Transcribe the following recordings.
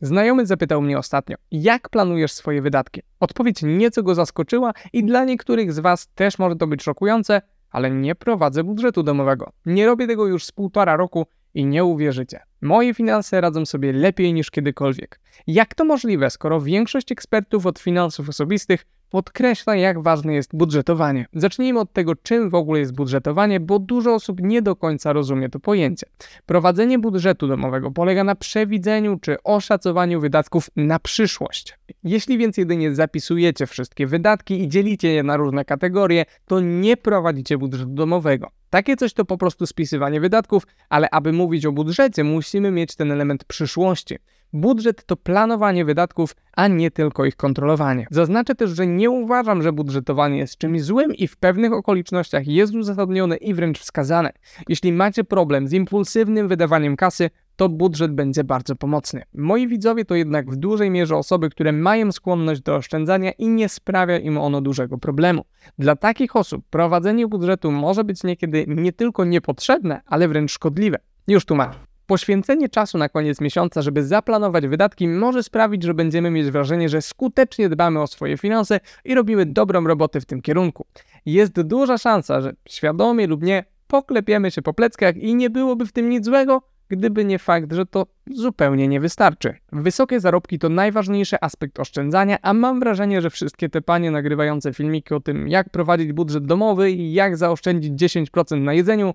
Znajomy zapytał mnie ostatnio, jak planujesz swoje wydatki? Odpowiedź nieco go zaskoczyła i dla niektórych z Was też może to być szokujące, ale nie prowadzę budżetu domowego. Nie robię tego już z półtora roku i nie uwierzycie. Moje finanse radzą sobie lepiej niż kiedykolwiek. Jak to możliwe, skoro większość ekspertów od finansów osobistych podkreśla, jak ważne jest budżetowanie. Zacznijmy od tego, czym w ogóle jest budżetowanie, bo dużo osób nie do końca rozumie to pojęcie. Prowadzenie budżetu domowego polega na przewidzeniu czy oszacowaniu wydatków na przyszłość. Jeśli więc jedynie zapisujecie wszystkie wydatki i dzielicie je na różne kategorie, to nie prowadzicie budżetu domowego. Takie coś to po prostu spisywanie wydatków, ale aby mówić o budżecie, musimy mieć ten element przyszłości. Budżet to planowanie wydatków, a nie tylko ich kontrolowanie. Zaznaczę też, że nie uważam, że budżetowanie jest czymś złym i w pewnych okolicznościach jest uzasadnione i wręcz wskazane. Jeśli macie problem z impulsywnym wydawaniem kasy, to budżet będzie bardzo pomocny. Moi widzowie to jednak w dużej mierze osoby, które mają skłonność do oszczędzania i nie sprawia im ono dużego problemu. Dla takich osób prowadzenie budżetu może być niekiedy nie tylko niepotrzebne, ale wręcz szkodliwe. Już tłumaczę. Poświęcenie czasu na koniec miesiąca, żeby zaplanować wydatki, może sprawić, że będziemy mieć wrażenie, że skutecznie dbamy o swoje finanse i robimy dobrą robotę w tym kierunku. Jest duża szansa, że świadomie lub nie poklepiemy się po pleckach i nie byłoby w tym nic złego, gdyby nie fakt, że to zupełnie nie wystarczy. Wysokie zarobki to najważniejszy aspekt oszczędzania, a mam wrażenie, że wszystkie te panie nagrywające filmiki o tym, jak prowadzić budżet domowy i jak zaoszczędzić 10% na jedzeniu,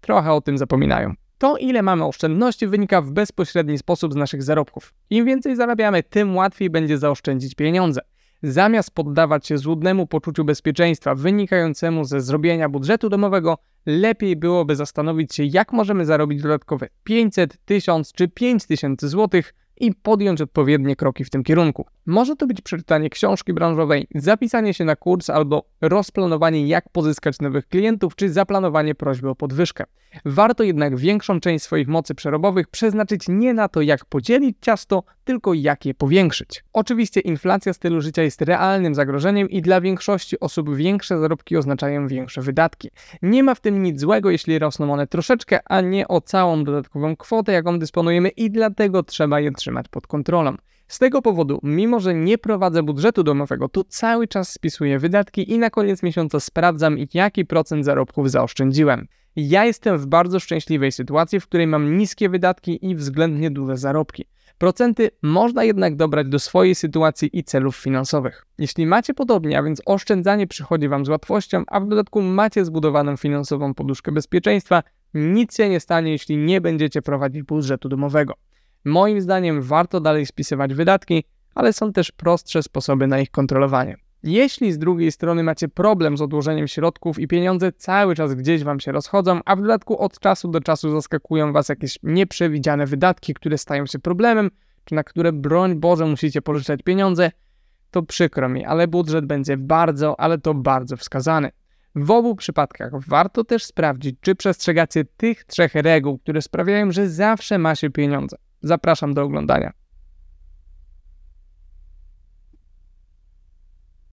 trochę o tym zapominają. To, ile mamy oszczędności, wynika w bezpośredni sposób z naszych zarobków. Im więcej zarabiamy, tym łatwiej będzie zaoszczędzić pieniądze. Zamiast poddawać się złudnemu poczuciu bezpieczeństwa wynikającemu ze zrobienia budżetu domowego, lepiej byłoby zastanowić się, jak możemy zarobić dodatkowe 500, 1000 czy 5000 złotych i podjąć odpowiednie kroki w tym kierunku. Może to być przeczytanie książki branżowej, zapisanie się na kurs albo rozplanowanie, jak pozyskać nowych klientów, czy zaplanowanie prośby o podwyżkę. Warto jednak większą część swoich mocy przerobowych przeznaczyć nie na to, jak podzielić ciasto, tylko jak je powiększyć. Oczywiście inflacja stylu życia jest realnym zagrożeniem i dla większości osób większe zarobki oznaczają większe wydatki. Nie ma w tym nic złego, jeśli rosną one troszeczkę, a nie o całą dodatkową kwotę, jaką dysponujemy i dlatego trzeba je trzymać pod kontrolą. Z tego powodu, mimo że nie prowadzę budżetu domowego, to cały czas spisuję wydatki i na koniec miesiąca sprawdzam, jaki procent zarobków zaoszczędziłem. Ja jestem w bardzo szczęśliwej sytuacji, w której mam niskie wydatki i względnie duże zarobki. Procenty można jednak dobrać do swojej sytuacji i celów finansowych. Jeśli macie podobnie, a więc oszczędzanie przychodzi Wam z łatwością, a w dodatku macie zbudowaną finansową poduszkę bezpieczeństwa, nic się nie stanie, jeśli nie będziecie prowadzić budżetu domowego. Moim zdaniem warto dalej spisywać wydatki, ale są też prostsze sposoby na ich kontrolowanie. Jeśli z drugiej strony macie problem z odłożeniem środków i pieniądze cały czas gdzieś wam się rozchodzą, a w dodatku od czasu do czasu zaskakują was jakieś nieprzewidziane wydatki, które stają się problemem, czy na które broń Boże musicie pożyczać pieniądze, to przykro mi, ale budżet będzie bardzo, ale to bardzo wskazany. W obu przypadkach warto też sprawdzić, czy przestrzegacie tych trzech reguł, które sprawiają, że zawsze ma się pieniądze. Zapraszam do oglądania.